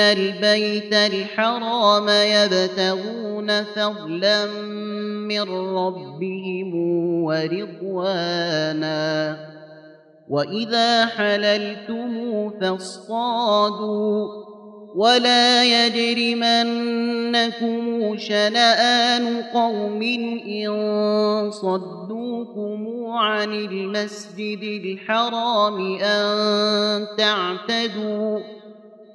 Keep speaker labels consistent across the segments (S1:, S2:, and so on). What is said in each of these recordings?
S1: آمين البيت الحرام يبتغون فضلا من ربهم ورضوانا وإذا حللتم فاصطادوا ولا يجرمنكم شنآن قوم إن صدوكم عن المسجد الحرام أن تعتدوا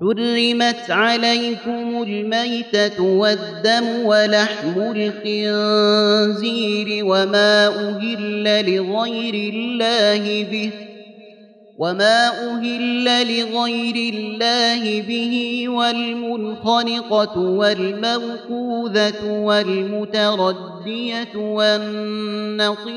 S1: حرمت عليكم الميتة والدم ولحم الخنزير وما أهل لغير الله به وما أهل لغير الله به والمنخنقة والموقوذة والمتردية والنطيحة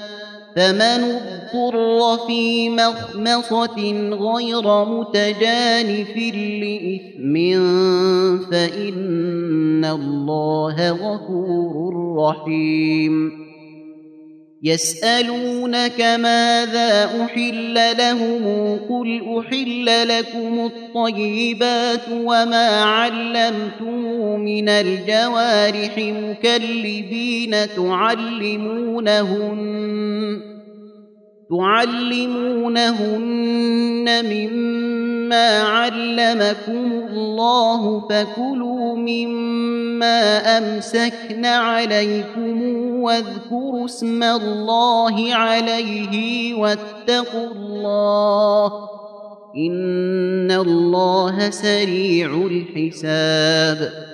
S1: فمن اضطر في مخمصة غير متجانف لإثم فإن الله غفور رحيم يسألونك ماذا أحل لهم قل أحل لكم الطيبات وما علمتم من الجوارح مكلبين تعلمونهن تعلمونهن مما علمكم الله فكلوا مما أمسكن عليكم واذكروا اسم الله عليه واتقوا الله إن الله سريع الحساب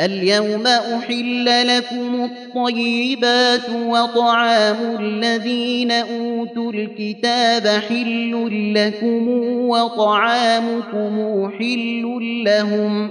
S1: اليوم أحل لكم الطيبات وطعام الذين أوتوا الكتاب حل لكم وطعامكم حل لهم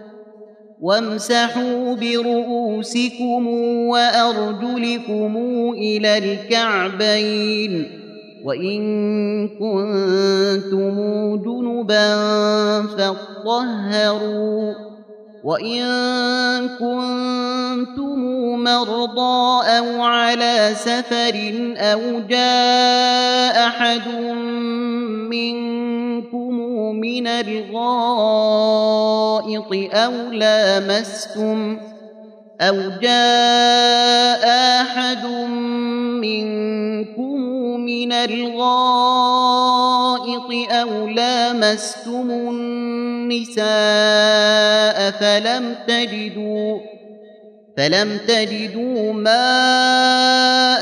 S1: وامسحوا برؤوسكم وأرجلكم إلى الكعبين وإن كنتم جنبا فاطهروا وإن كنتم مرضى أو على سفر أو جاء أحد منكم من الغائط أو لامستم أو جاء أحد منكم من الغائط أو لامستم النساء فلم تجدوا فلم تجدوا ماء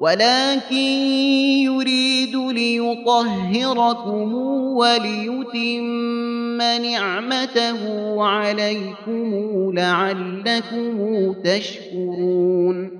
S1: ولكن يريد ليطهركم وليتم نعمته عليكم لعلكم تشكرون.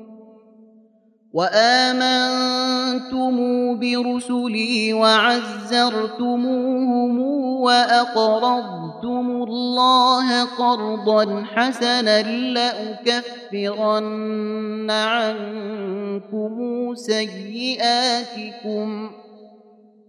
S1: وآمنتم برسلي وعزرتموهم وأقرضتم الله قرضا حسنا لأكفرن عنكم سيئاتكم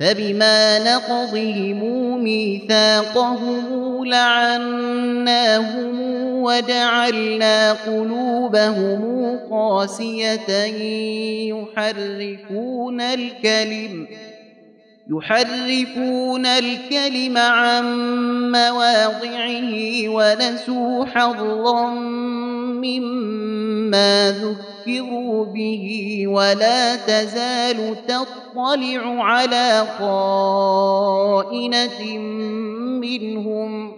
S1: فبما نقضهم ميثاقهم لعناهم وجعلنا قلوبهم قاسية يحرفون الكلم يحرفون الكلم عن مواضعه ونسوا حظا مما ذكروا به ولا تزال تطلع على خائنة منهم.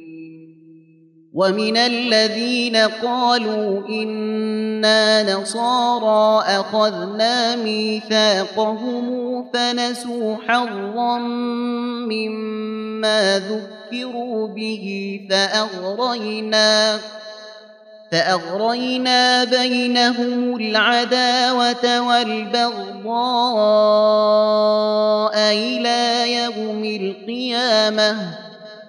S1: ومن الذين قالوا إنا نصارى أخذنا ميثاقهم فنسوا حظا مما ذكروا به فأغرينا فأغرينا بينهم العداوة والبغضاء إلى يوم القيامة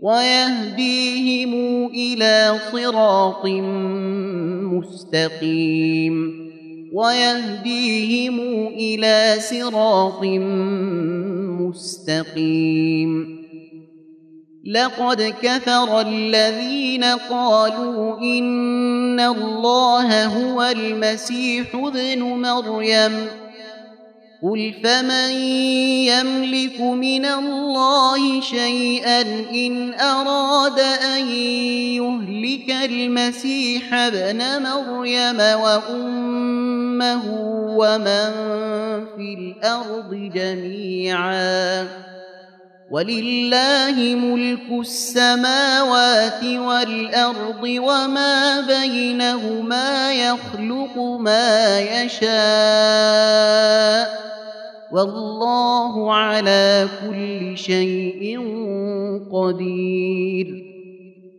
S1: ويهديهم إلى صراط مستقيم ويهديهم إلى صراط مستقيم لقد كفر الذين قالوا إن الله هو المسيح ابن مريم قل فمن يملك من الله شيئا إن أراد أن يهلك المسيح ابن مريم وأمه ومن في الأرض جميعا ولله ملك السماوات والأرض وما بينهما يخلق ما يشاء والله على كل شيء قدير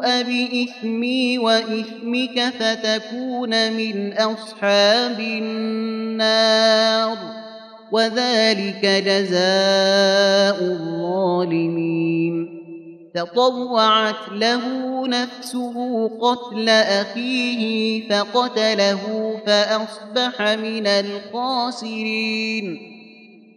S1: بإثمي وإثمك فتكون من أصحاب النار وذلك جزاء الظالمين. تطوعت له نفسه قتل أخيه فقتله فأصبح من الخاسرين.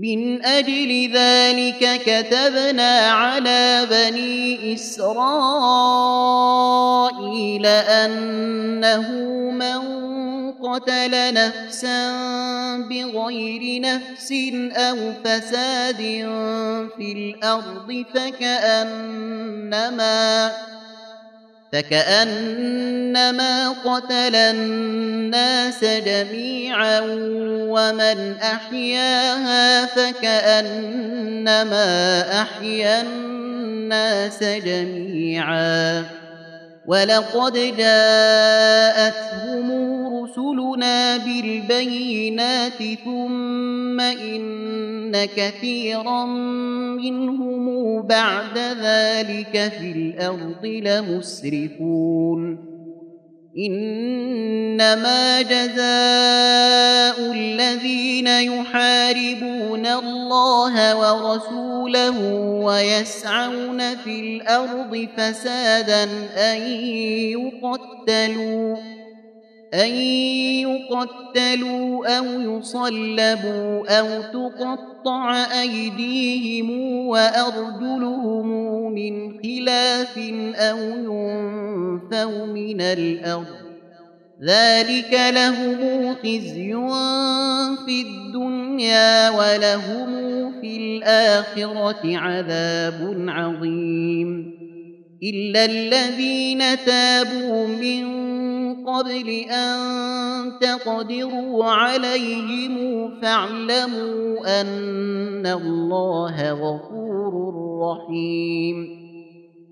S1: من أجل ذلك كتبنا على بني إسرائيل أنه من قتل نفسا بغير نفس أو فساد في الأرض فكأنما فكأنما قتل الناس جميعا ومن أحياها فكأنما أحيا الناس جميعا. ولقد جاءتهم رسلنا بالبينات ثم إن كثيرا منهم بعد ذلك في الأرض لمسرفون. إنما جزاء الذين يحاربون الله ورسوله ويسعون في الأرض فسادا أن يقتلوا أن يقتلوا أو يصلبوا أو تقطع أيديهم وأرجلهم من خلاف أو ينفوا من الأرض. ذلك لهم خزي في الدنيا ولهم في الآخرة عذاب عظيم. إلا الذين تابوا من قبل أن تقدروا عليهم فاعلموا أن الله غفور رحيم.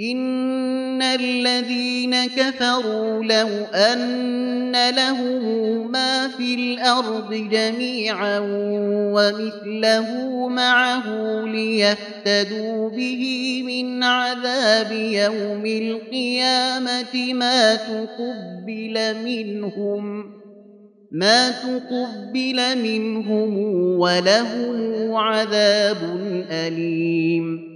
S1: إن الذين كفروا لو أن لهم ما في الأرض جميعا ومثله معه ليفتدوا به من عذاب يوم القيامة ما تقبل منهم ما تقبل منهم ولهم عذاب أليم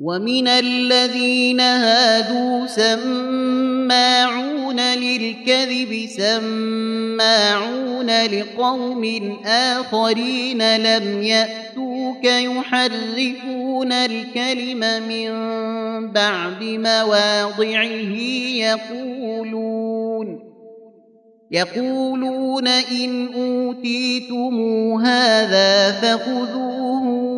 S1: ومن الذين هادوا سماعون للكذب سماعون لقوم آخرين لم يأتوك يحرفون الكلم من بعد مواضعه يقولون يقولون إن أوتيتم هذا فخذوه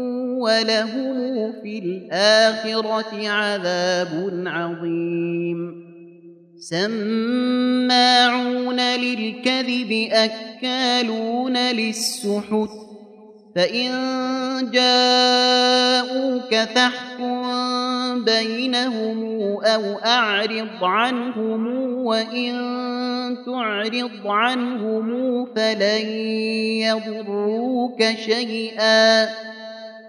S1: ولهم في الآخرة عذاب عظيم. سماعون للكذب أكالون للسحت. فإن جاءوك فاحكم بينهم أو أعرض عنهم وإن تعرض عنهم فلن يضروك شيئا.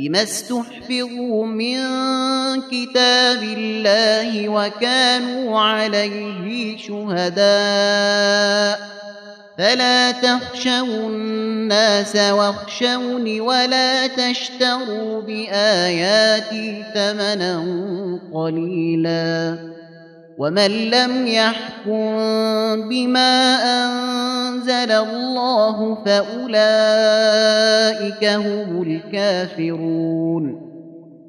S1: بما استحفظوا من كتاب الله وكانوا عليه شهداء فلا تخشوا الناس واخشوني ولا تشتروا باياتي ثمنا قليلا ومن لم يحكم بما أنزل الله فأولئك هم الكافرون.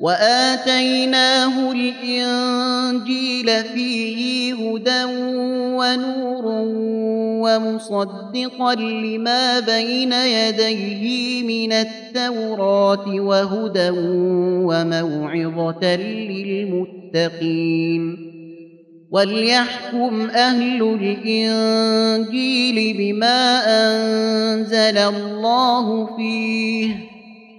S1: وآتيناه الإنجيل فيه هدى ونور ومصدقا لما بين يديه من التوراة وهدى وموعظة للمتقين. وليحكم أهل الإنجيل بما أنزل الله فيه.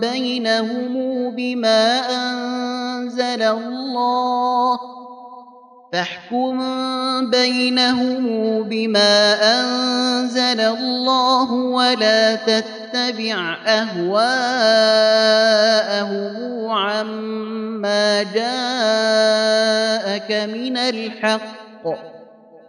S1: بينهم بما انزل الله فاحكم بينهم بما انزل الله ولا تتبع اهواءهم عما جاءك من الحق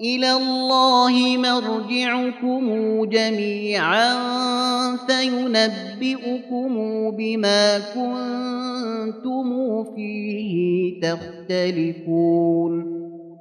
S1: إلى الله مرجعكم جميعا فينبئكم بما كنتم فيه تختلفون.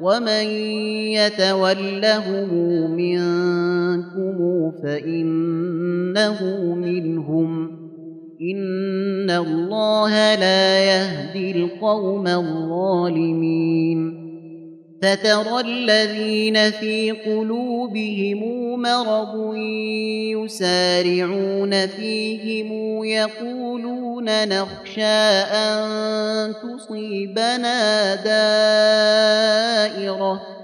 S1: ومن يتولهم منكم فإنه منهم إن الله لا يهدي القوم الظالمين فترى الذين في قلوبهم مرض يسارعون فيهم يقولون نخشى أن تصيبنا دائرة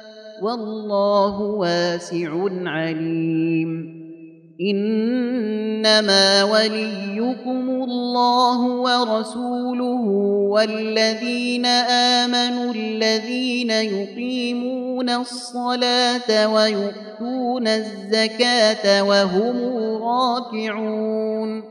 S1: والله واسع عليم. إنما وليكم الله ورسوله والذين آمنوا الذين يقيمون الصلاة ويؤتون الزكاة وهم راكعون.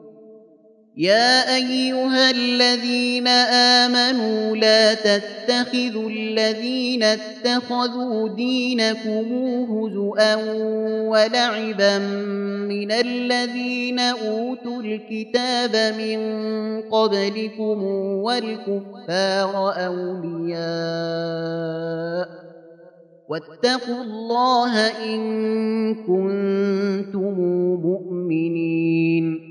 S1: يا أيها الذين آمنوا لا تتخذوا الذين اتخذوا دينكم هزءا ولعبا من الذين أوتوا الكتاب من قبلكم والكفار أولياء واتقوا الله إن كنتم مؤمنين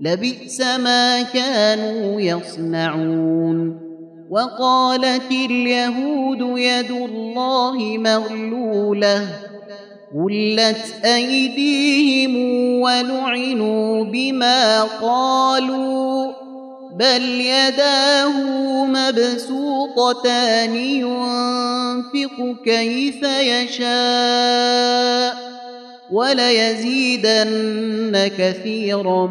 S1: لبئس ما كانوا يصنعون. وقالت اليهود يد الله مغلولة غلت أيديهم ولعنوا بما قالوا بل يداه مبسوطتان ينفق كيف يشاء وليزيدن كثيرا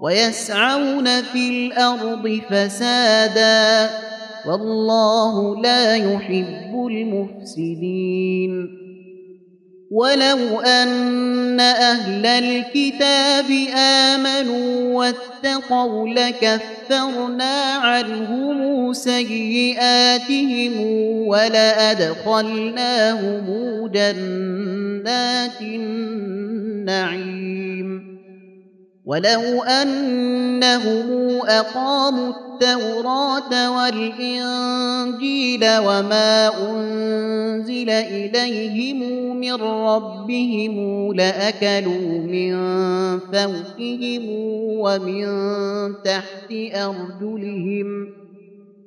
S1: ويسعون في الأرض فسادا والله لا يحب المفسدين. ولو أن أهل الكتاب آمنوا واتقوا لكفرنا عنهم سيئاتهم ولأدخلناهم جنات النعيم. ولو انهم اقاموا التوراه والانجيل وما انزل اليهم من ربهم لاكلوا من فوقهم ومن تحت ارجلهم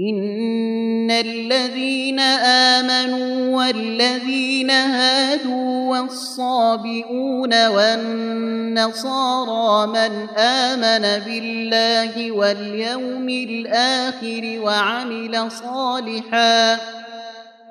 S1: ان الذين امنوا والذين هادوا والصابئون والنصارى من امن بالله واليوم الآخر وعمل صالحا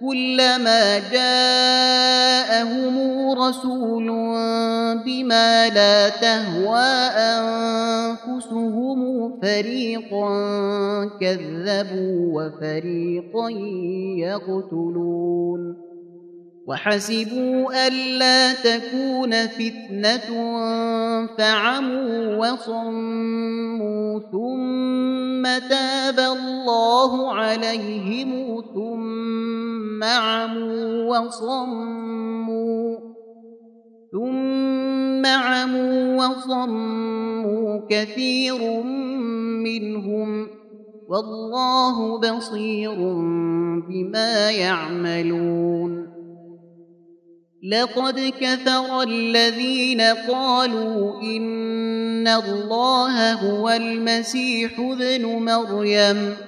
S1: كلما جاءهم رسول بما لا تهوى أنفسهم فريقا كذبوا وفريقا يقتلون وحسبوا ألا تكون فتنة فعموا وصموا ثم تاب الله عليهم ثم ثم عموا وصموا ثم عموا وصموا كثير منهم والله بصير بما يعملون. لقد كفر الذين قالوا إن الله هو المسيح ابن مريم.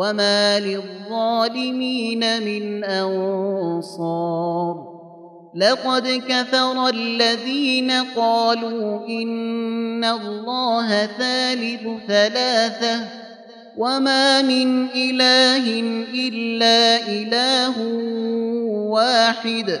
S1: وما للظالمين من انصار لقد كفر الذين قالوا ان الله ثالث ثلاثة وما من اله الا اله واحد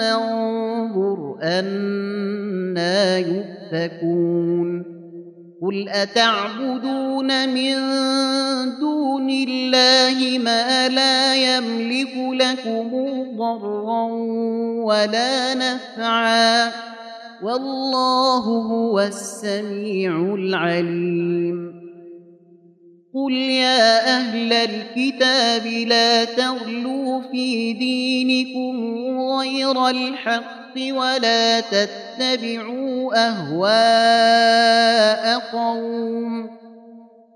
S1: انظر أنا يؤفكون قل اتعبدون من دون الله ما لا يملك لكم ضرا ولا نفعا والله هو السميع العليم قل يا أهل الكتاب لا تغلوا في دينكم غير الحق ولا تتبعوا اهواء قوم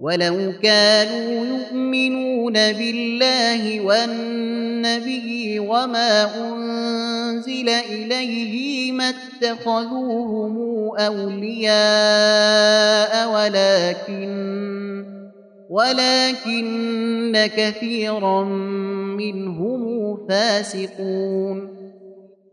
S1: ولو كانوا يؤمنون بالله والنبي وما انزل اليه ما اتخذوهم اولياء ولكن ولكن كثيرا منهم فاسقون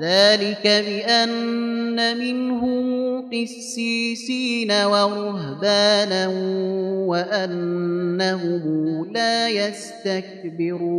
S1: ذلك بأن منهم قسيسين ورهبانا وأنهم لا يستكبرون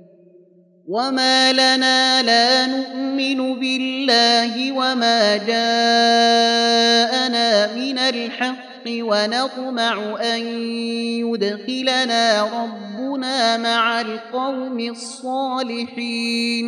S1: وما لنا لا نؤمن بالله وما جاءنا من الحق ونطمع ان يدخلنا ربنا مع القوم الصالحين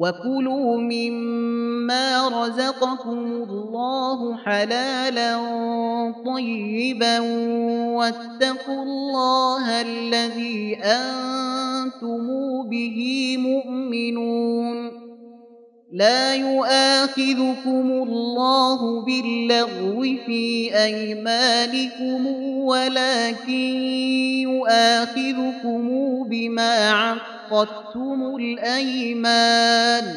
S1: وكلوا مما رزقكم الله حلالا طيبا واتقوا الله الذي أنتم به مؤمنون. لا يؤاخذكم الله باللغو في ايمانكم ولكن يؤاخذكم بما عقدتم عقدتم الأيمان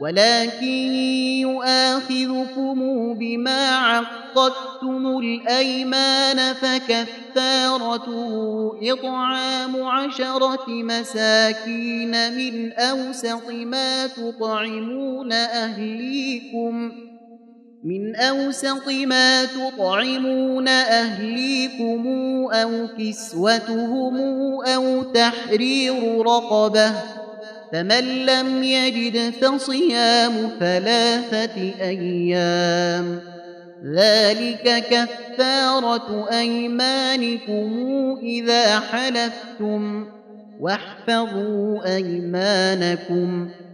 S1: ولكن يؤاخذكم بما عقدتم الأيمان فكفارته إطعام عشرة مساكين من أوسط ما تطعمون أهليكم من أوسط ما تطعمون أهليكم أو كسوتهم أو تحرير رقبة فمن لم يجد فصيام ثلاثة أيام ذلك كفارة أيمانكم إذا حلفتم واحفظوا أيمانكم ۖ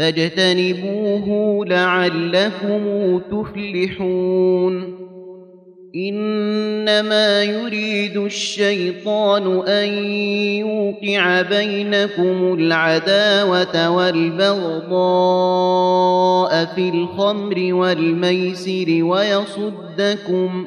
S1: فاجتنبوه لعلكم تفلحون. إنما يريد الشيطان أن يوقع بينكم العداوة والبغضاء في الخمر والميسر ويصدكم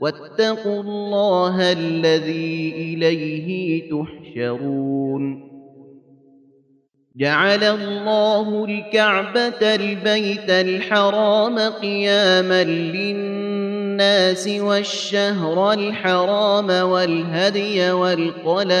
S1: واتقوا الله الذي إليه تحشرون. جعل الله الكعبة البيت الحرام قياما للناس والشهر الحرام والهدي والقلائد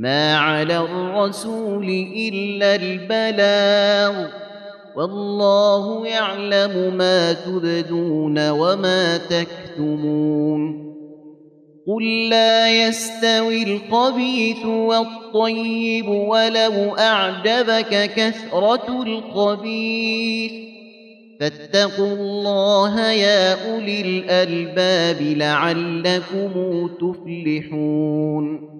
S1: ما على الرسول الا البلاغ والله يعلم ما تبدون وما تكتمون قل لا يستوي الخبيث والطيب ولو اعجبك كثره الخبيث فاتقوا الله يا اولي الالباب لعلكم تفلحون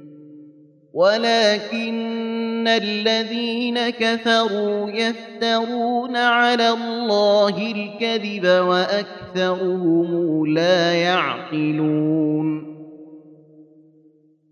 S1: ولكن الذين كفروا يفترون على الله الكذب وأكثرهم لا يعقلون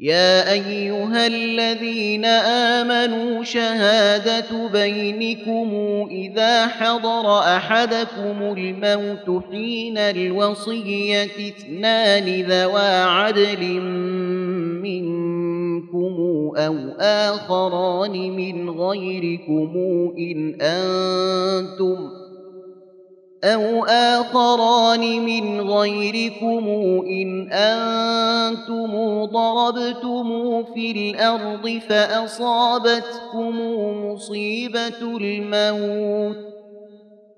S1: يا أيها الذين آمنوا شهادة بينكم إذا حضر أحدكم الموت حين الوصية اثنان ذوى عدل منكم أو آخران من غيركم إن أنتم أو آخران من غيركم إن أنتم ضربتم في الأرض فأصابتكم مصيبة الموت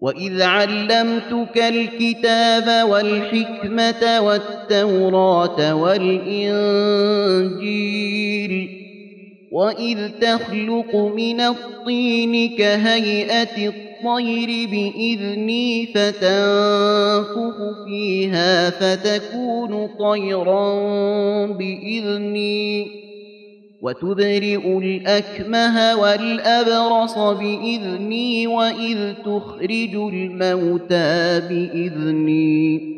S1: واذ علمتك الكتاب والحكمه والتوراه والانجيل واذ تخلق من الطين كهيئه الطير باذني فتنفخ فيها فتكون طيرا باذني وتبرئ الأكمه والأبرص بإذني وإذ تخرج الموتى بإذني.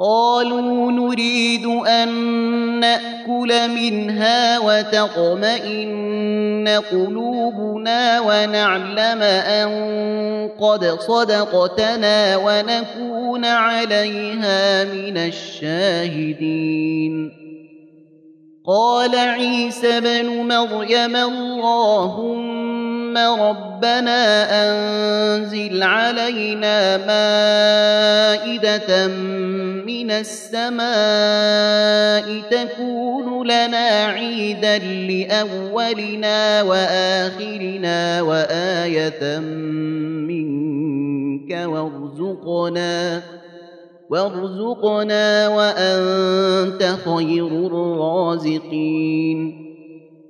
S1: قالوا نريد أن نأكل منها وتطمئن قلوبنا ونعلم أن قد صدقتنا ونكون عليها من الشاهدين. قال عيسى بن مريم اللهم ربنا أنزل علينا مائدة من السماء تكون لنا عيدا لأولنا وآخرنا وآية منك وارزقنا وارزقنا وأنت خير الرازقين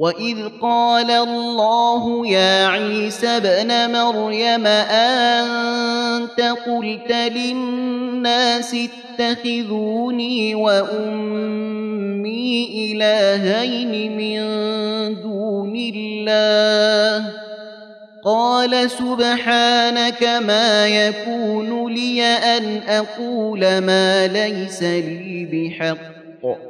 S1: واذ قال الله يا عيسى ابن مريم انت قلت للناس اتخذوني وامي الهين من دون الله قال سبحانك ما يكون لي ان أقول ما ليس لي بحق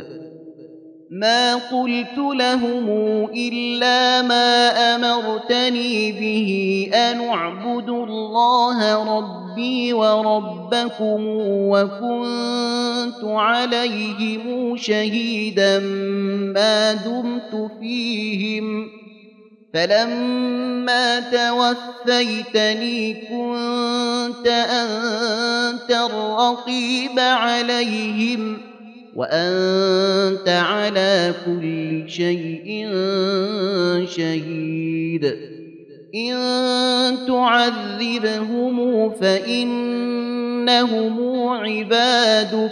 S1: ما قلت لهم إلا ما أمرتني به أن اعبدوا الله ربي وربكم وكنت عليهم شهيدا ما دمت فيهم. فلما توفيتني كنت أنت الرقيب عليهم. وأنت على كل شيء شهيد. إن تعذبهم فإنهم عبادك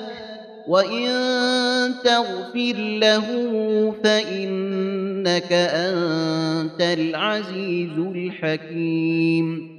S1: وإن تغفر لهم فإنك أنت العزيز الحكيم.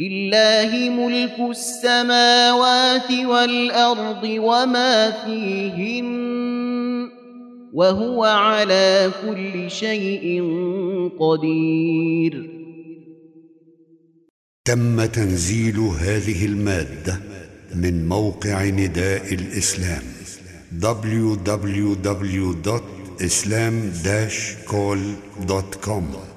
S1: لله ملك السماوات والأرض وما فيهن وهو على كل شيء قدير.
S2: تم تنزيل هذه المادة من موقع نداء الإسلام www.islam-call.com